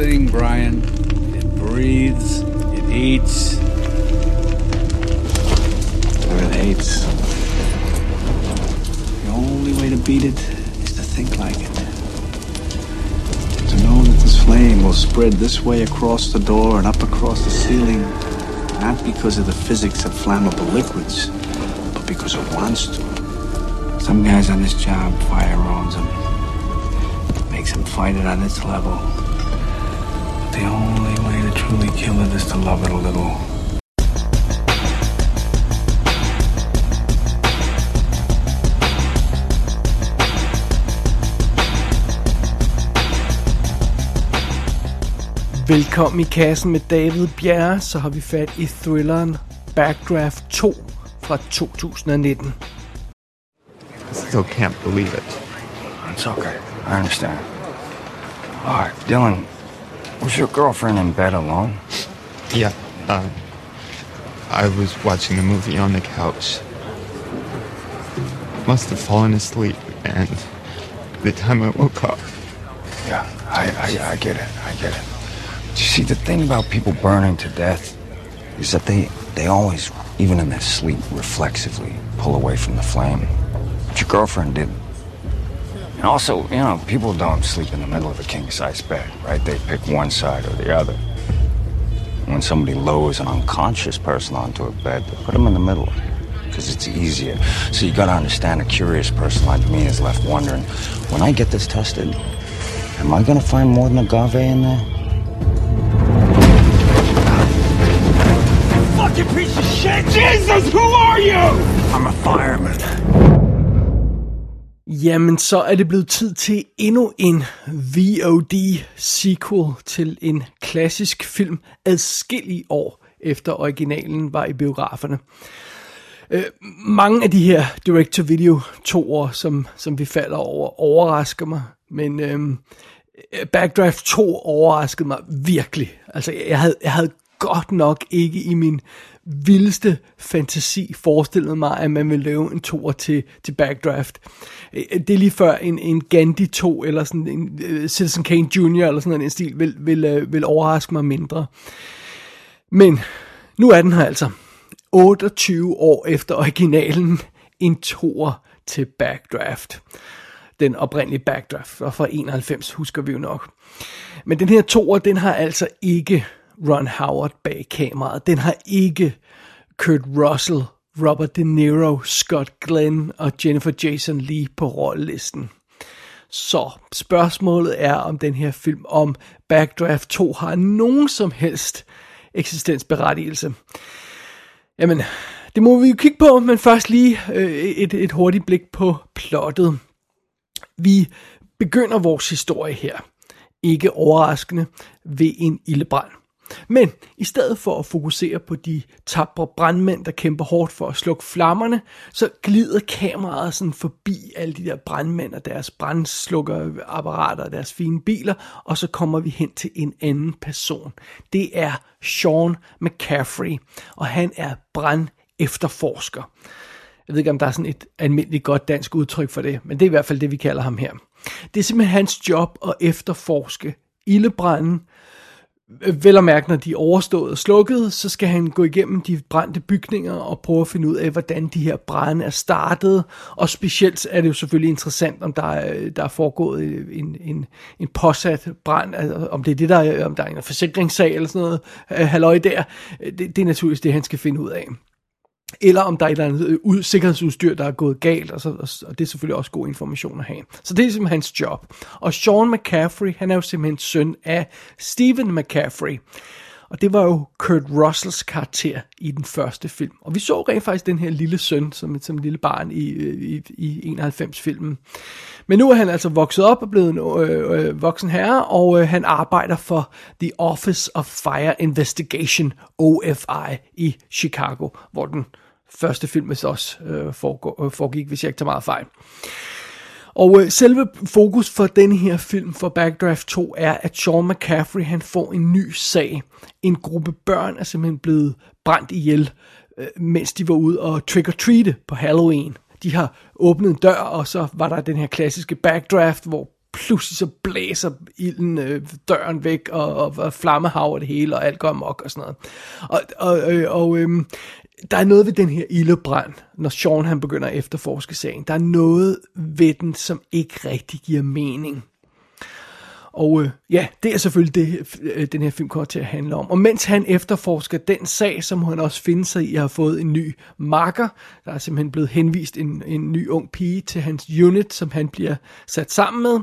thing, Brian. It breathes, it eats. It hates. The only way to beat it is to think like it. To know that this flame will spread this way across the door and up across the ceiling, not because of the physics of flammable liquids, but because it wants to. Some guys on this job, fire owns them. Makes them fight it on its level. The only way to truly kill it is to love it a little. Velkommen i kassen med David Bjerre, så har vi fat i thrilleren Backdraft 2 fra 2019. I still can't believe it. It's okay. I understand. All right, Dylan, was your girlfriend in bed alone? Yeah, uh, I was watching a movie on the couch. Must have fallen asleep, and the time I woke up, Yeah, I, I, I get it. I get it. You see, the thing about people burning to death is that they, they always, even in their sleep, reflexively pull away from the flame. But your girlfriend didn't. And also, you know, people don't sleep in the middle of a king size bed, right? They pick one side or the other. When somebody lowers an unconscious person onto a bed, they put them in the middle because it's easier. So you gotta understand a curious person like me is left wondering when I get this tested, am I gonna find more than agave in there? Fucking piece of shit! Jesus, who are you? I'm a fireman. Jamen, så er det blevet tid til endnu en VOD-sequel til en klassisk film adskillige år efter originalen var i biograferne. Øh, mange af de her direct-to-video toer, som, som vi falder over, overrasker mig, men øhm, øh, Backdraft 2 overraskede mig virkelig. Altså, jeg havde, jeg havde godt nok ikke i min vildeste fantasi forestillet mig, at man ville lave en toer til, til Backdraft. Øh, øh, det er lige før en, en Gandhi 2, eller sådan en uh, Citizen Kane Jr., eller sådan en stil, vil, vil, uh, vil overraske mig mindre. Men nu er den her altså. 28 år efter originalen, en toer til Backdraft. Den oprindelige Backdraft var fra 91, husker vi jo nok. Men den her toer, den har altså ikke Ron Howard bag kameraet. Den har ikke Kurt Russell, Robert De Niro, Scott Glenn og Jennifer Jason Lee på rollelisten. Så spørgsmålet er, om den her film om Backdraft 2 har nogen som helst eksistensberettigelse. Jamen, det må vi jo kigge på, men først lige øh, et, et hurtigt blik på plottet. Vi begynder vores historie her, ikke overraskende, ved en ildebrand. Men i stedet for at fokusere på de tabre brandmænd, der kæmper hårdt for at slukke flammerne, så glider kameraet sådan forbi alle de der brandmænd og deres brandslukkerapparater og deres fine biler, og så kommer vi hen til en anden person. Det er Sean McCaffrey, og han er brand efterforsker. Jeg ved ikke, om der er sådan et almindeligt godt dansk udtryk for det, men det er i hvert fald det, vi kalder ham her. Det er simpelthen hans job at efterforske ildebranden. Vel og mærke, når de er overstået og slukket, så skal han gå igennem de brændte bygninger og prøve at finde ud af, hvordan de her brænde er startet. Og specielt er det jo selvfølgelig interessant, om der er, der er foregået en, en, en påsat brand, altså om det er det, der er, om der er en forsikringssag eller sådan noget, halløj der. Det, det er naturligvis det, han skal finde ud af eller om der er et eller andet øh, ud, sikkerhedsudstyr, der er gået galt, og, så, og det er selvfølgelig også god information at have. Så det er simpelthen hans job. Og Sean McCaffrey, han er jo simpelthen søn af Stephen McCaffrey. Og det var jo Kurt Russells karakter i den første film. Og vi så rent faktisk den her lille søn som, som lille barn i, i, i 91-filmen. Men nu er han altså vokset op og blevet en øh, øh, voksen herre, og øh, han arbejder for The Office of Fire Investigation, OFI, i Chicago, hvor den første film også øh, foregår, øh, foregik, hvis jeg ikke tager meget fejl. Og øh, selve fokus for denne her film for Backdraft 2 er, at Sean McCaffrey han får en ny sag. En gruppe børn er simpelthen blevet brændt ihjel, øh, mens de var ude og trick-or-treate på Halloween. De har åbnet en dør, og så var der den her klassiske backdraft, hvor pludselig så blæser ilden øh, døren væk, og, og, og flammehav og det hele, og alt går amok og sådan noget. Og, og, øh, og øh, der er noget ved den her ildebrand, når Sean han begynder at efterforske sagen. Der er noget ved den, som ikke rigtig giver mening. Og øh, ja, det er selvfølgelig det, øh, den her film kommer til at handle om. Og mens han efterforsker den sag, som han også finder sig i, at have fået en ny marker, der er simpelthen blevet henvist en, en ny ung pige til hans unit, som han bliver sat sammen med.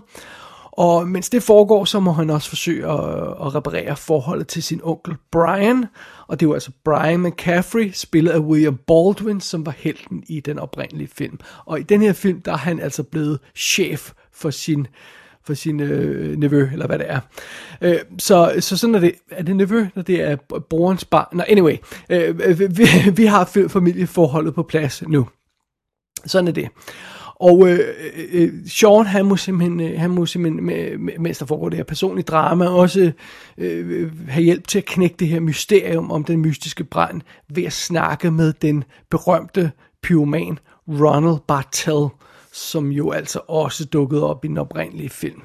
Og mens det foregår, så må han også forsøge at, at reparere forholdet til sin onkel Brian. Og det var altså Brian McCaffrey, spillet af William Baldwin, som var helten i den oprindelige film. Og i den her film, der er han altså blevet chef for sin for sin øh, nevø, eller hvad det er. Øh, så, så sådan er det, er det nevø, når det er brorens barn? Nå, anyway, øh, vi, vi har familieforholdet på plads nu. Sådan er det. Og øh, øh, øh, Sean, han må simpelthen, øh, han må simpelthen med, med, mens der foregår det her personlige drama, også øh, øh, have hjælp til at knække det her mysterium om den mystiske brand, ved at snakke med den berømte pyroman Ronald Bartell, som jo altså også dukkede op i den oprindelige film.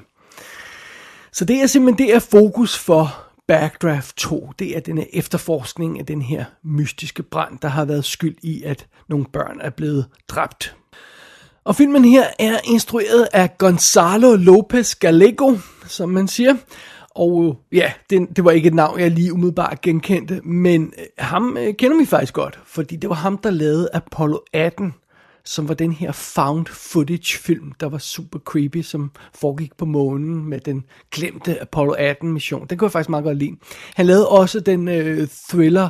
Så det er simpelthen det er fokus for Backdraft 2. Det er den her efterforskning af den her mystiske brand, der har været skyld i, at nogle børn er blevet dræbt. Og filmen her er instrueret af Gonzalo Lopez Gallego, som man siger. Og øh, ja, det, det var ikke et navn, jeg lige umiddelbart genkendte, men øh, ham øh, kender vi faktisk godt, fordi det var ham, der lavede Apollo 18, som var den her found footage film, der var super creepy, som foregik på månen med den glemte Apollo 18 mission. Den kunne jeg faktisk meget godt lide. Han lavede også den øh, thriller,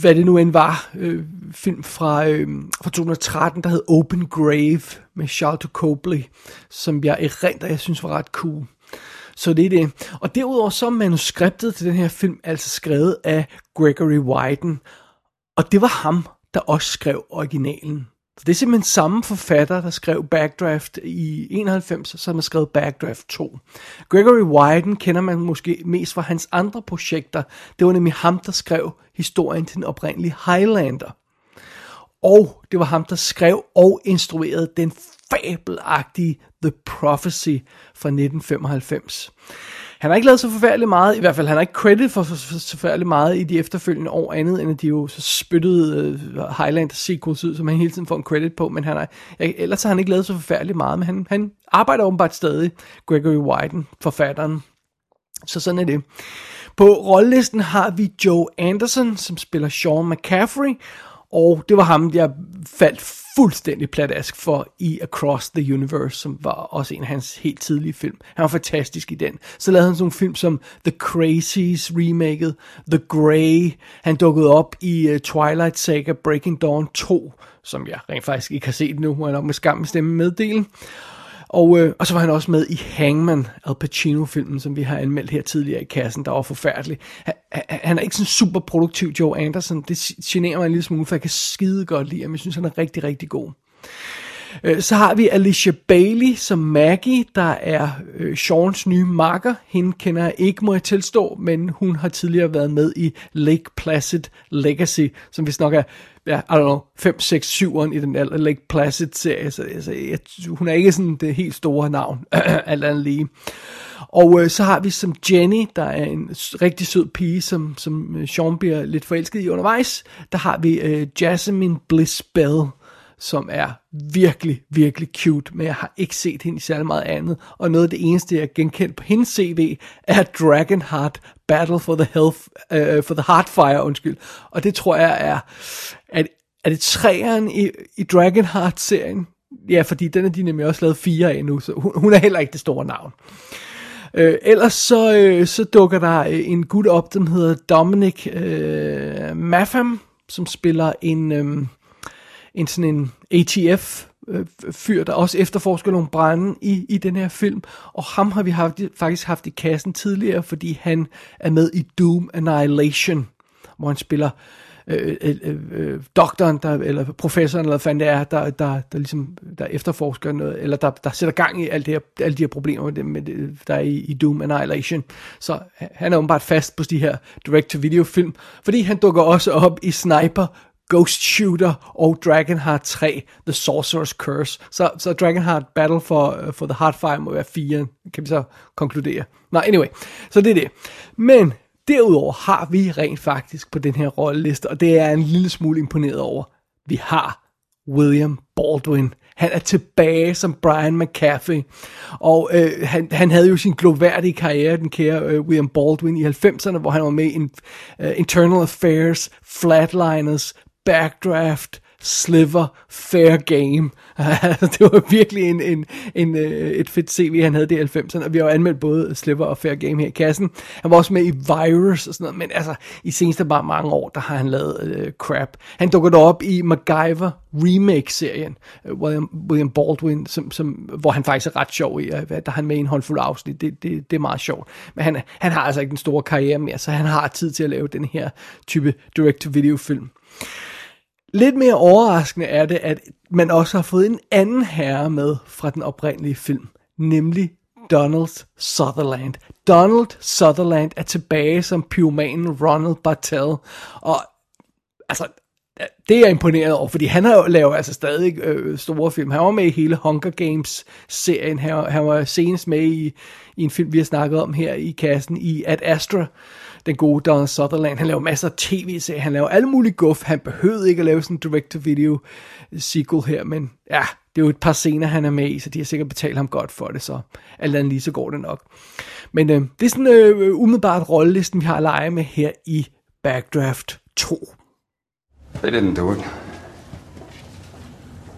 hvad det nu end var, øh, film fra, øh, fra 2013, der hed Open Grave med Charlotte Copley, som jeg erindrer, jeg synes var ret cool. Så det er det. Og derudover så er manuskriptet til den her film altså skrevet af Gregory Wyden. Og det var ham, der også skrev originalen. Så det er simpelthen samme forfatter, der skrev Backdraft i 91, som har skrevet Backdraft 2. Gregory Wyden kender man måske mest fra hans andre projekter. Det var nemlig ham, der skrev historien til den oprindelige Highlander. Og det var ham, der skrev og instruerede den fabelagtige The Prophecy fra 1995. Han har ikke lavet så forfærdeligt meget, i hvert fald han har ikke credit for så, så forfærdeligt meget i de efterfølgende år andet, end at de jo så spyttede øh, uh, Highlander sequels ud, som han hele tiden får en credit på, men han har, ellers har han ikke lavet så forfærdeligt meget, men han, han arbejder åbenbart stadig, Gregory Wyden, forfatteren. Så sådan er det. På rollelisten har vi Joe Anderson, som spiller Sean McCaffrey, og det var ham, jeg faldt fuldstændig pladask for i Across the Universe, som var også en af hans helt tidlige film. Han var fantastisk i den. Så lavede han sådan nogle film som The Crazies remaket, The Grey. Han dukkede op i uh, Twilight Saga Breaking Dawn 2, som jeg rent faktisk ikke har set nu, må jeg nok med skam med stemme meddelen. Og, øh, og så var han også med i Hangman, Al Pacino-filmen, som vi har anmeldt her tidligere i kassen, der var forfærdelig. Han, han er ikke sådan super produktiv, Joe Anderson. Det generer mig en lille smule, for jeg kan skide godt lide ham. Jeg synes, han er rigtig, rigtig god. Øh, så har vi Alicia Bailey som Maggie, der er øh, Seans nye makker. Hende kender jeg ikke, må jeg tilstå, men hun har tidligere været med i Lake Placid Legacy, som vi nok er, ja, I don't know, 5, 6, 7'eren i den der Lake Placid-serie. Så altså, jeg, hun er ikke sådan det helt store navn, alt andet lige. Og øh, så har vi som Jenny, der er en rigtig sød pige, som, som øh, Sean bliver lidt forelsket i undervejs. Der har vi øh, Jasmine Bliss Bell, som er virkelig, virkelig cute, men jeg har ikke set hende i særlig meget andet. Og noget af det eneste, jeg genkendt på hendes CV, er Dragonheart Battle for the, Health, uh, for the Heartfire, undskyld. Og det tror jeg er, at er det træeren i, i Dragonheart-serien? Ja, fordi den er de nemlig også lavet fire af nu, så hun, hun er heller ikke det store navn. Øh, ellers så, øh, så dukker der øh, en gut op, den hedder Dominic øh, Maffam, som spiller en, øh, en sådan en ATF øh, fyr, der også efterforsker nogle brænde i, i den her film. Og ham har vi haft, faktisk haft i kassen tidligere, fordi han er med i Doom Annihilation, hvor han spiller øh, øh, øh, øh doktoren, der, eller professoren, eller hvad det er, der, der, der, ligesom, der efterforsker noget, eller der, der sætter gang i alt det her, alle de her problemer, med det, med det, der er i, i Doom Annihilation. Så han er åbenbart fast på de her direct-to-video film, fordi han dukker også op i Sniper Ghost Shooter og Dragonheart 3, The Sorcerer's Curse. Så, så Dragonheart Battle for, øh, for the Heartfire må være 4, kan vi så konkludere. Nå, anyway, så det er det. Men derudover har vi rent faktisk på den her rolleliste, og det er en lille smule imponeret over, vi har William Baldwin. Han er tilbage som Brian McCaffrey, og øh, han, han havde jo sin gloværdige karriere, den kære øh, William Baldwin, i 90'erne, hvor han var med i uh, Internal Affairs, Flatliners, Backdraft, Sliver, Fair Game. det var virkelig en, en, en, øh, et fedt CV, han havde det i 90'erne, og vi har jo anmeldt både Sliver og Fair Game her i kassen. Han var også med i Virus og sådan noget, men altså, i seneste bare mange år, der har han lavet øh, crap. Han dukkede op i MacGyver remake-serien, øh, William, William Baldwin, som, som, hvor han faktisk er ret sjov i, øh, der han med i en håndfuld afsnit, det, det, det er meget sjovt. Men han, han har altså ikke den store karriere mere, så han har tid til at lave den her type direct-to-video-film. Lidt mere overraskende er det, at man også har fået en anden herre med fra den oprindelige film, nemlig Donald Sutherland. Donald Sutherland er tilbage som pyromanen Ronald Bartel, og altså, det er jeg imponeret over, fordi han har jo lavet altså stadig øh, store film. Han var med i hele Hunger Games-serien. Han, han var senest med i, i en film, vi har snakket om her i kassen, i Ad Astra, den gode Donald Sutherland. Han laver masser af tv-serier, han laver alle mulige guf. Han behøvede ikke at lave sådan en direct-to-video sequel her, men ja, det er jo et par scener, han er med i, så de har sikkert betalt ham godt for det, så alt andet lige så går det nok. Men øh, det er sådan øh, umiddelbart rollelisten, vi har at lege med her i Backdraft 2. They didn't do it.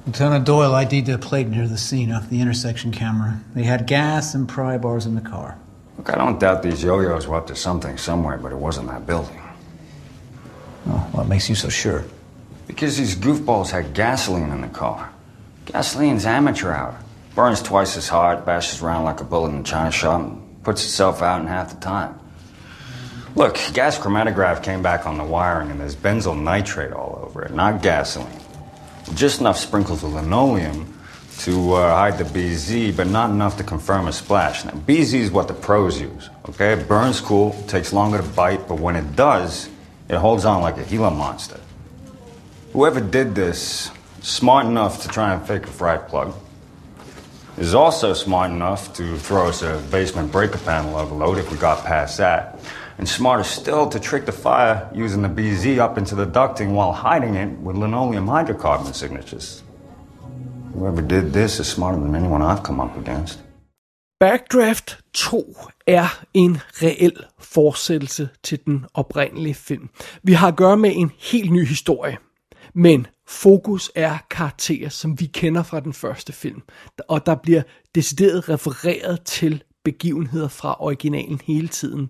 Lieutenant Doyle ID'd the plate near the scene off the intersection camera. They had gas and pry bars in the car. Look, I don't doubt these yo-yos were up to something somewhere, but it wasn't that building. Oh, what makes you so sure? Because these goofballs had gasoline in the car. Gasoline's amateur hour. Burns twice as hard, bashes around like a bullet in a china shop, and puts itself out in half the time. Look, gas chromatograph came back on the wiring, and there's benzyl nitrate all over it, not gasoline. Just enough sprinkles of linoleum to uh, hide the BZ, but not enough to confirm a splash. Now, BZ is what the pros use, okay? It burns cool, takes longer to bite, but when it does, it holds on like a Gila monster. Whoever did this, smart enough to try and fake a fried plug, is also smart enough to throw us a basement breaker panel overload if we got past that. And smarter still to trick the fire using the BZ up into the ducting while hiding it with linoleum hydrocarbon signatures. Whoever did this is smarter than anyone I've come up against. Backdraft 2 er en reel fortsættelse til den oprindelige film. Vi har at gøre med en helt ny historie, men fokus er karakterer, som vi kender fra den første film, og der bliver decideret refereret til begivenheder fra originalen hele tiden.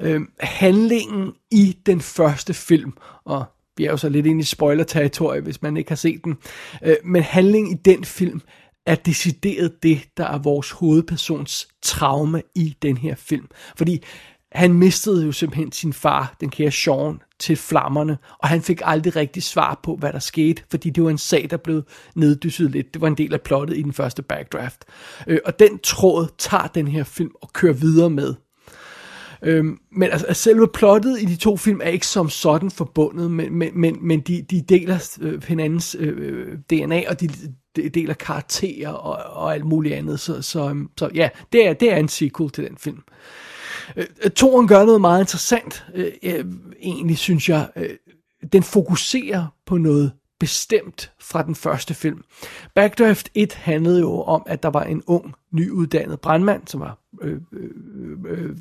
Øh, handlingen i den første film, og vi er jo så lidt inde i spoiler-territorie, hvis man ikke har set den. Øh, men handlingen i den film er decideret det, der er vores hovedpersons traume i den her film. Fordi han mistede jo simpelthen sin far, den kære Sean, til flammerne, og han fik aldrig rigtig svar på, hvad der skete, fordi det var en sag, der blev neddysset lidt. Det var en del af plottet i den første backdraft. Øh, og den tråd tager den her film og kører videre med. Øhm, men altså, selve plottet i de to film er ikke som sådan forbundet, men, men, men, men de, de deler øh, hinandens øh, øh DNA, og de, de deler karakterer og, og alt muligt andet. Så, så, øhm, så ja, det er, det er en sequel til den film. Øh, Toren gør noget meget interessant, øh, øh, egentlig synes jeg. Øh, den fokuserer på noget bestemt fra den første film. Backdraft 1 handlede jo om, at der var en ung, nyuddannet brandmand, som var øh, øh, øh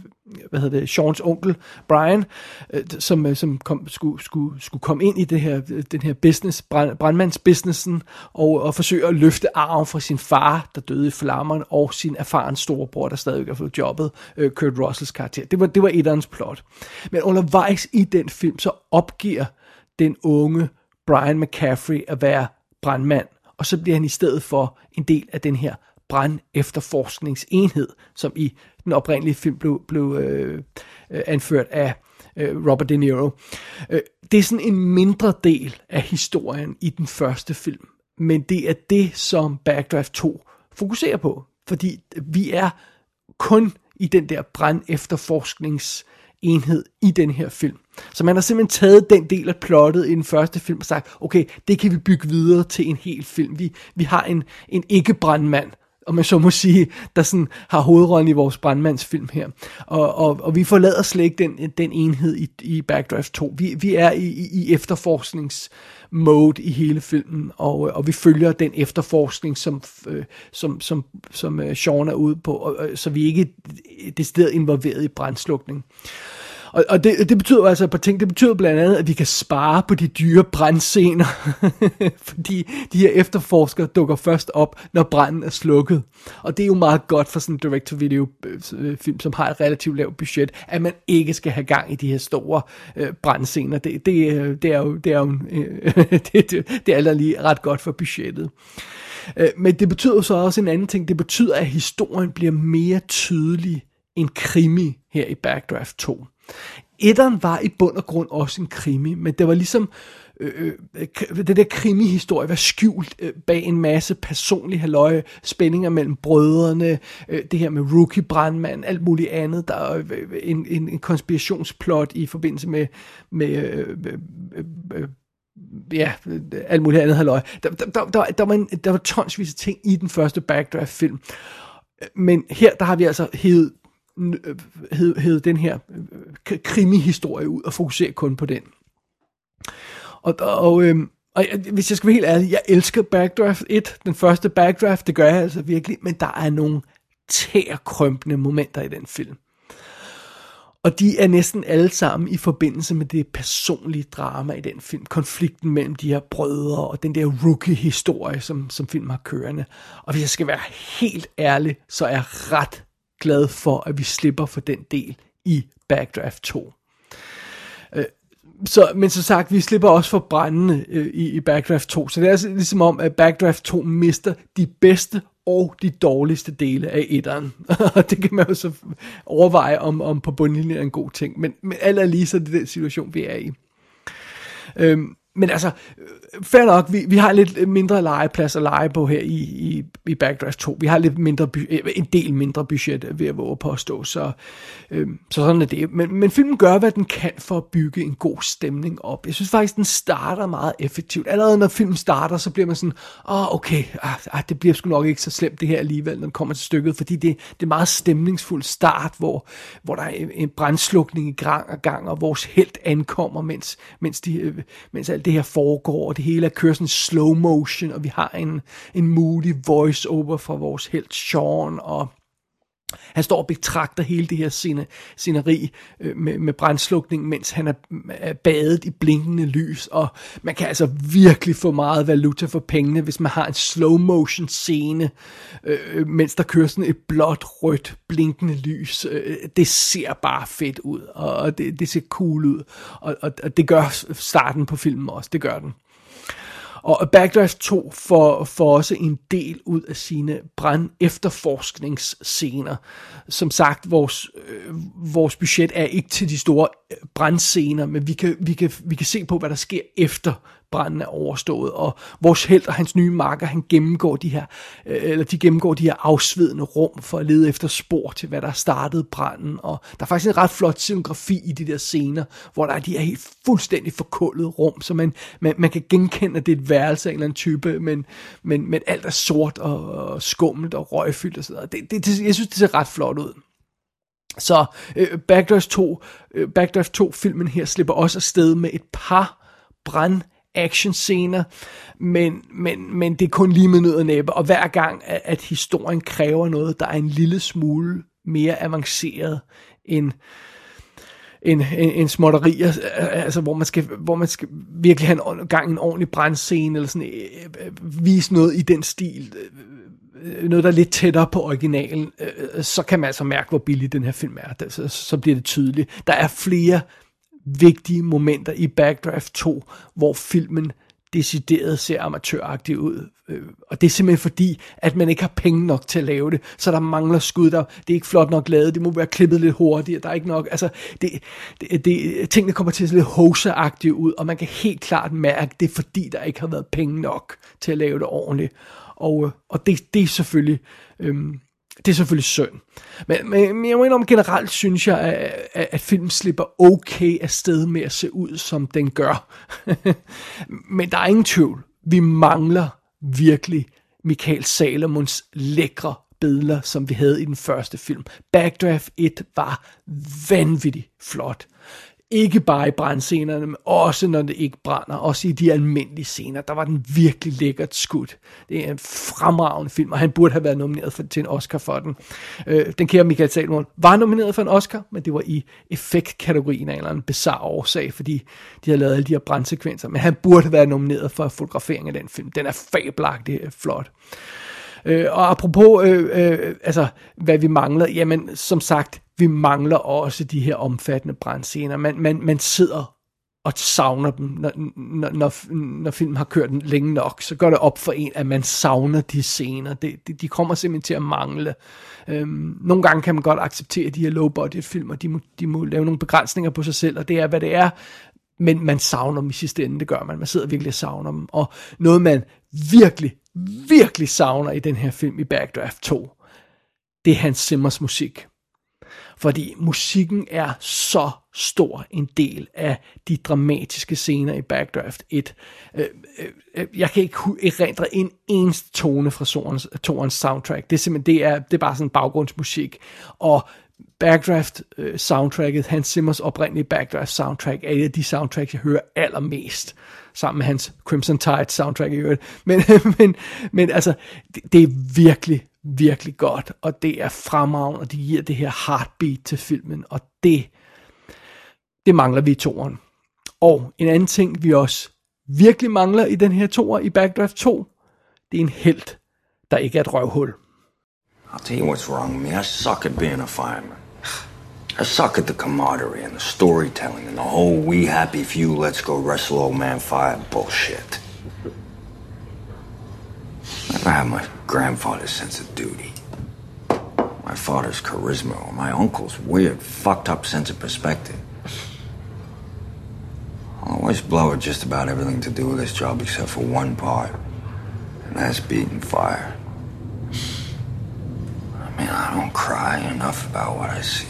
hvad hedder det, Seans onkel, Brian, øh, som, øh, som kom, skulle, skulle, skulle komme ind i det her, den her business, brand, brandmandsbusinessen, og, og forsøge at løfte arven fra sin far, der døde i flammerne, og sin erfaren storebror, der stadig har fået jobbet, øh, Kurt Russells karakter. Det var, det var etterens plot. Men undervejs i den film, så opgiver den unge Brian McCaffrey at være brandmand, og så bliver han i stedet for en del af den her brand efterforskningsenhed, som i den oprindelige film blev, blev øh, øh, anført af øh, Robert De Niro. Øh, det er sådan en mindre del af historien i den første film, men det er det, som Backdraft 2 fokuserer på, fordi vi er kun i den der brand efterforskningsenhed i den her film. Så man har simpelthen taget den del af plottet i den første film og sagt, okay, det kan vi bygge videre til en hel film. Vi, vi har en, en ikke-brandmand, om man så må sige, der sådan har hovedrollen i vores brandmandsfilm her. Og, og, og vi forlader slet ikke den, den enhed i, i Backdraft 2. Vi, vi er i, i, i efterforskningsmode i hele filmen, og, og vi følger den efterforskning, som, øh, som, som, som øh, Sean er ude på, og, og, så vi er ikke decideret involveret i brandslukning. Og, og det, det betyder altså et par ting. Det betyder blandt andet, at vi kan spare på de dyre brandscener, fordi de her efterforskere dukker først op, når branden er slukket. Og det er jo meget godt for sådan en direct-to-video øh, øh, film, som har et relativt lavt budget, at man ikke skal have gang i de her store øh, brandscener. Det, det, øh, det er jo, det er jo øh, det, det, det er lige ret godt for budgettet. Øh, men det betyder så også en anden ting. Det betyder, at historien bliver mere tydelig en krimi her i Backdraft 2. Etteren var i bund og grund også en krimi, men det var ligesom øh, øh det der krimihistorie var skjult øh, bag en masse personlige halvøje, spændinger mellem brødrene, øh, det her med rookie brandmand, alt muligt andet, der er øh, en, en, en konspirationsplot i forbindelse med, med øh, øh, øh, øh ja, alt muligt andet halvøje. Der, der, der, der, der, var en, der var tonsvis af ting i den første Backdraft-film, men her der har vi altså hævet Øh, hed, hed den her øh, krimihistorie ud og fokusere kun på den. Og, og, øh, og hvis jeg skal være helt ærlig, jeg elsker Backdraft 1, den første Backdraft, det gør jeg altså virkelig, men der er nogle tærkrømpende momenter i den film. Og de er næsten alle sammen i forbindelse med det personlige drama i den film. Konflikten mellem de her brødre og den der rookie-historie, som, som film har kørende. Og hvis jeg skal være helt ærlig, så er jeg ret glad for, at vi slipper for den del i Backdraft 2. Øh, så, men som sagt, vi slipper også for brændende øh, i, i Backdraft 2. Så det er altså ligesom om, at Backdraft 2 mister de bedste og de dårligste dele af etteren. Og det kan man jo så overveje, om, om på bundlinjen er en god ting. Men, men alt er lige så det den situation, vi er i. Øhm, men altså, øh, fair nok, vi, vi har lidt mindre legeplads at lege på her i, i, i Backdraft 2. Vi har lidt mindre, øh, en del mindre budget øh, ved at våge påstå, så, øh, så sådan er det. Men, men filmen gør, hvad den kan for at bygge en god stemning op. Jeg synes faktisk, den starter meget effektivt. Allerede når filmen starter, så bliver man sådan, åh oh, okay, ah, ah, det bliver sgu nok ikke så slemt det her alligevel, når den kommer til stykket, fordi det, det er meget stemningsfuld start, hvor, hvor der er en brandslukning i gang og gang, og vores held ankommer, mens, mens, de, mens alt det her foregår, og det hele er kører sådan slow motion, og vi har en, en moody voice over fra vores helt Sean, og han står og betragter hele det her scene, sceneri øh, med, med brændslukning, mens han er, er badet i blinkende lys, og man kan altså virkelig få meget valuta for pengene, hvis man har en slow motion scene, øh, mens der kører sådan et blåt, rødt, blinkende lys. Øh, det ser bare fedt ud, og det, det ser cool ud, og, og, og det gør starten på filmen også, det gør den. Og Backlash 2 får, får også en del ud af sine brand efterforskningsscener. Som sagt, vores, øh, vores budget er ikke til de store øh, brandscener, men vi kan, vi, kan, vi kan se på, hvad der sker efter branden er overstået, og vores held og hans nye marker, han gennemgår de her, øh, eller de gennemgår de her afsvedende rum for at lede efter spor til, hvad der startede branden, og der er faktisk en ret flot scenografi i de der scener, hvor der er de her helt fuldstændig forkullede rum, så man, man, man kan genkende, at det er et værelse af en eller anden type, men, men, men alt er sort og, og skummelt og røgfyldt og sådan noget. Det, det, det, jeg synes, det ser ret flot ud. Så øh, Backdraft 2, øh, Backdraft 2 filmen her slipper også afsted med et par brand actionscener, men, men, men det er kun lige med nød og næppe, og hver gang, at, at historien kræver noget, der er en lille smule mere avanceret end en, en, en småtteri, øh, altså, hvor, man skal, hvor man skal virkelig have en gang en ordentlig brændscene, eller sådan, øh, øh, vise noget i den stil, øh, noget, der er lidt tættere på originalen, øh, øh så kan man altså mærke, hvor billig den her film er. Så, så bliver det tydeligt. Der er flere vigtige momenter i Backdraft 2, hvor filmen decideret ser amatøragtig ud. Øh, og det er simpelthen fordi, at man ikke har penge nok til at lave det, så der mangler skud, der, det er ikke flot nok lavet, det må være klippet lidt hurtigere, der er ikke nok, altså, det, det, det, tingene kommer til at se lidt hoseagtige ud, og man kan helt klart mærke, det er fordi, der ikke har været penge nok til at lave det ordentligt. Og, øh, og det, det er selvfølgelig øhm, det er selvfølgelig synd. Men, men, jeg må om generelt synes jeg, at, at, at filmen slipper okay afsted med at se ud, som den gør. men der er ingen tvivl. Vi mangler virkelig Michael Salomons lækre billeder, som vi havde i den første film. Backdraft 1 var vanvittigt flot. Ikke bare i brandscenerne, men også når det ikke brænder. Også i de almindelige scener. Der var den virkelig lækkert skudt. Det er en fremragende film, og han burde have været nomineret for, til en Oscar for den. Øh, den kære Michael Salomon var nomineret for en Oscar, men det var i effektkategorien af en eller anden bizarre årsag, fordi de har lavet alle de her brandsekvenser. Men han burde have været nomineret for fotografering af den film. Den er fabelagtig øh, flot. Øh, og apropos, øh, øh, altså, hvad vi mangler, jamen, som sagt, vi mangler også de her omfattende brandscener. Man, man, man sidder og savner dem, når, når, når, når filmen har kørt den længe nok, så går det op for en, at man savner de scener. De, de, de kommer simpelthen til at mangle. Øhm, nogle gange kan man godt acceptere de her low-budget film, og de må, de må lave nogle begrænsninger på sig selv, og det er, hvad det er. Men man savner dem i sidste ende, det gør man. Man sidder virkelig og savner dem. Og noget, man virkelig, virkelig savner i den her film i Backdraft 2, det er Hans Simmers musik. Fordi musikken er så stor en del af de dramatiske scener i Backdraft 1. Øh, øh, øh, jeg kan ikke erindre en eneste tone fra Torens soundtrack. Det er simpelthen det er, det er bare sådan baggrundsmusik. Og Backdraft øh, soundtracket, Hans Simmers oprindelige Backdraft soundtrack, er et af de soundtracks, jeg hører allermest sammen med hans Crimson Tide soundtrack i øvrigt. Men, men, men altså, det, det er virkelig, virkelig godt, og det er fremragende, og det giver det her heartbeat til filmen, og det, det mangler vi i toren. Og en anden ting, vi også virkelig mangler i den her toer i Backdraft 2, det er en helt, der ikke er et røvhul. I'll tell you what's wrong with me. I suck at being a fireman. I suck at the camaraderie and the storytelling and the whole we happy few let's go wrestle old man fire bullshit. Never had my grandfather's sense of duty. My father's charisma or my uncle's weird, fucked up sense of perspective. I always blow at just about everything to do with this job except for one part. And that's beating fire. I mean, I don't cry enough about what I see.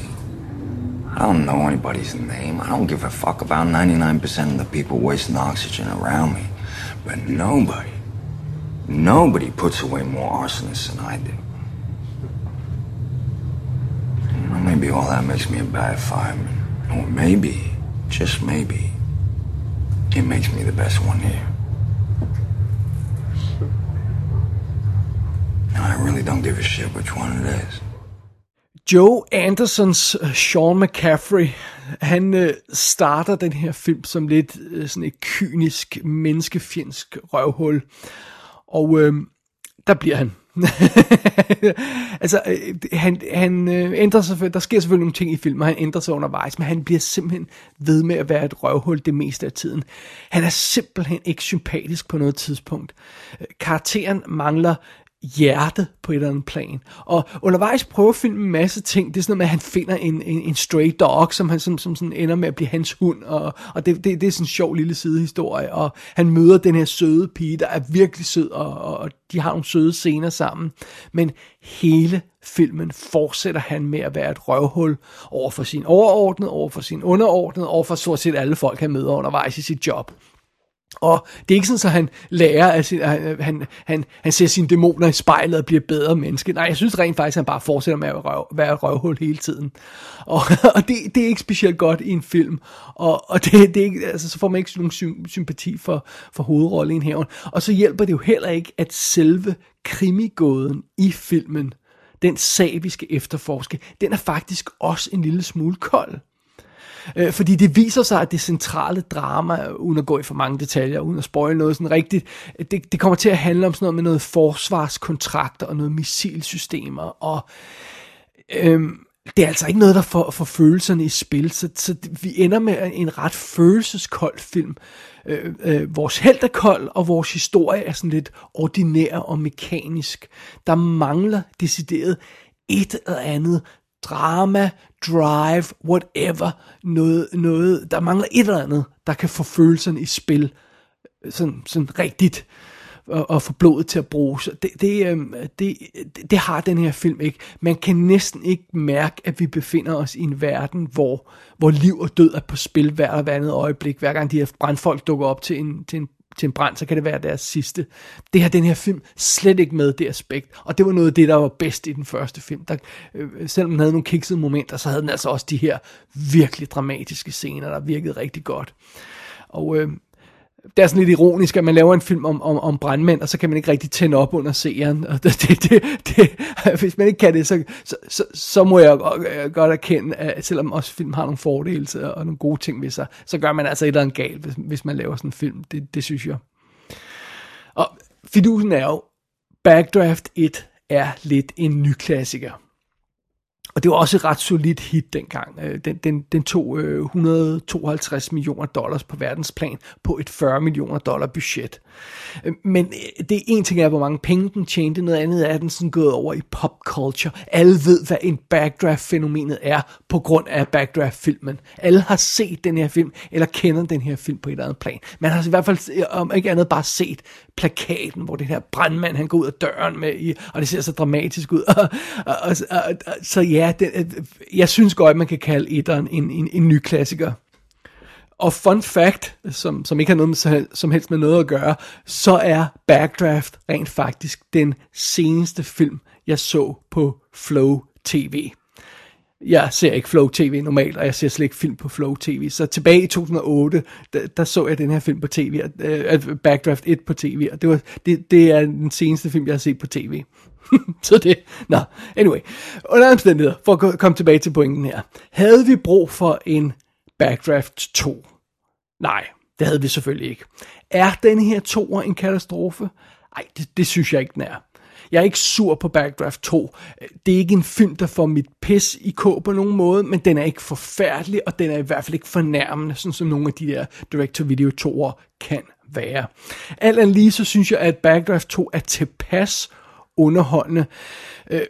I don't know anybody's name. I don't give a fuck about 99% of the people wasting oxygen around me. But nobody, nobody puts away more arsonists than I do. You know, maybe all that makes me a bad fireman. Or maybe, just maybe, it makes me the best one here. I really don't give a shit which one it is. Joe Andersons uh, Sean McCaffrey, han øh, starter den her film som lidt øh, sådan et kynisk, menneskefjendsk røvhul. Og øh, der bliver han. altså, øh, han, han øh, ændrer sig, der sker selvfølgelig nogle ting i filmen, og han ændrer sig undervejs, men han bliver simpelthen ved med at være et røvhul det meste af tiden. Han er simpelthen ikke sympatisk på noget tidspunkt. Øh, karakteren mangler hjerte på et eller andet plan. Og undervejs prøver filmen en masse ting. Det er sådan noget med, at han finder en, en, en stray dog, som, han, som, som sådan ender med at blive hans hund. Og, og det, det, det er sådan en sjov lille sidehistorie. Og han møder den her søde pige, der er virkelig sød, og, og, og de har nogle søde scener sammen. Men hele filmen fortsætter han med at være et røvhul over for sin overordnede, over for sin underordnede, over for stort set alle folk, han møder undervejs i sit job. Og det er ikke sådan, at han lærer, at han, han, han, han ser sine dæmoner i spejlet og bliver bedre menneske. Nej, jeg synes rent faktisk, at han bare fortsætter med at røv, være røvhul hele tiden. Og, og det, det er ikke specielt godt i en film. Og, og det, det er ikke, altså, så får man ikke nogen sympati for, for hovedrollen her. Og så hjælper det jo heller ikke, at selve krimigåden i filmen, den sag, vi skal efterforske, den er faktisk også en lille smule kold. Øh, fordi det viser sig, at det centrale drama, uden at gå i for mange detaljer, uden at spoil noget sådan rigtigt, det, det kommer til at handle om sådan noget med noget forsvarskontrakter og noget missilsystemer. Og øhm, det er altså ikke noget, der får, får følelserne i spil, så, så vi ender med en ret følelseskold film. Øh, øh, vores held er kold, og vores historie er sådan lidt ordinær og mekanisk. Der mangler decideret et eller andet drama, drive, whatever, noget, noget, der mangler et eller andet, der kan få følelserne i spil, øh, sådan, sådan rigtigt. og, og få blodet til at bruge. Det, det, øh, det, det har den her film ikke. Man kan næsten ikke mærke, at vi befinder os i en verden, hvor, hvor liv og død er på spil hver og andet øjeblik. Hver gang de her brandfolk dukker op til en, til en til en brand, så kan det være deres sidste. Det har den her film slet ikke med det aspekt, og det var noget af det, der var bedst i den første film. Der, øh, selvom den havde nogle kiksede momenter, så havde den altså også de her virkelig dramatiske scener, der virkede rigtig godt. Og øh, det er sådan lidt ironisk, at man laver en film om, om, om brandmænd, og så kan man ikke rigtig tænde op under seeren. Og det, det, det, det, hvis man ikke kan det, så, så, så, så må jeg godt øh, erkende, at selvom også film har nogle fordele og nogle gode ting ved sig, så gør man altså et eller andet galt, hvis, hvis man laver sådan en film. Det, det synes jeg. Og fidusen er jo, Backdraft 1 er lidt en ny klassiker. Og det var også et ret solidt hit dengang. Øh, den, den, den tog øh, 152 millioner dollars på verdensplan på et 40 millioner dollar budget. Øh, men det er en ting er, hvor mange penge den tjente, noget andet er, at den sådan gået over i pop culture. Alle ved, hvad en backdraft-fænomenet er på grund af backdraft-filmen. Alle har set den her film, eller kender den her film på et eller andet plan. Man har i hvert fald, om ikke andet, bare set plakaten, hvor den her brandmand, han går ud af døren med, i, og det ser så dramatisk ud. og, og, og, og, så ja, det, øh, jeg synes godt, man kan kalde etteren en, en, en ny klassiker. Og fun fact, som, som ikke har noget med, som helst med noget at gøre, så er Backdraft rent faktisk den seneste film, jeg så på Flow TV. Jeg ser ikke Flow TV normalt, og jeg ser slet ikke film på Flow TV. Så tilbage i 2008, der, der så jeg den her film på tv, uh, øh, Backdraft 1 på tv, og det, var, det, det er den seneste film, jeg har set på tv. så det, nå, anyway. Under omstændigheder, for at komme tilbage til pointen her. Havde vi brug for en Backdraft 2? Nej, det havde vi selvfølgelig ikke. Er den her toer en katastrofe? Nej, det, det synes jeg ikke, den er. Jeg er ikke sur på Backdraft 2. Det er ikke en film, der får mit pis i kå på nogen måde, men den er ikke forfærdelig, og den er i hvert fald ikke fornærmende, sådan som nogle af de der director-video 2'er kan være. Alt andet lige, så synes jeg, at Backdraft 2 er tilpas underholdende. Øh,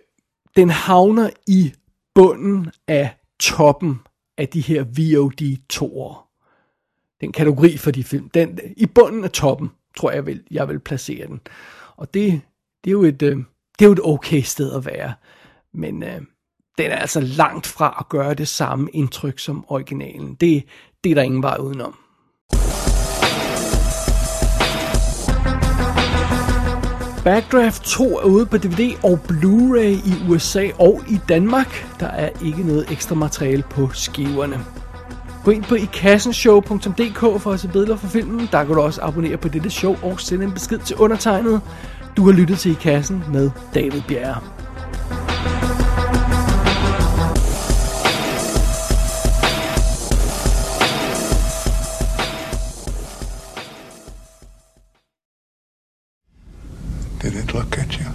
den havner i bunden af toppen af de her VOD 2'er. Den kategori for de film. Den, I bunden af toppen, tror jeg, vil, jeg vil placere den. Og det, det, er jo et, øh, det er jo et okay sted at være. Men øh, den er altså langt fra at gøre det samme indtryk som originalen. Det, det er der ingen vej udenom. Backdraft 2 er ude på DVD og Blu-ray i USA og i Danmark. Der er ikke noget ekstra materiale på skiverne. Gå ind på ikassenshow.dk for at se billeder for filmen. Der kan du også abonnere på dette show og sende en besked til undertegnet. Du har lyttet til I Kassen med David Bjerre. Did it look at you?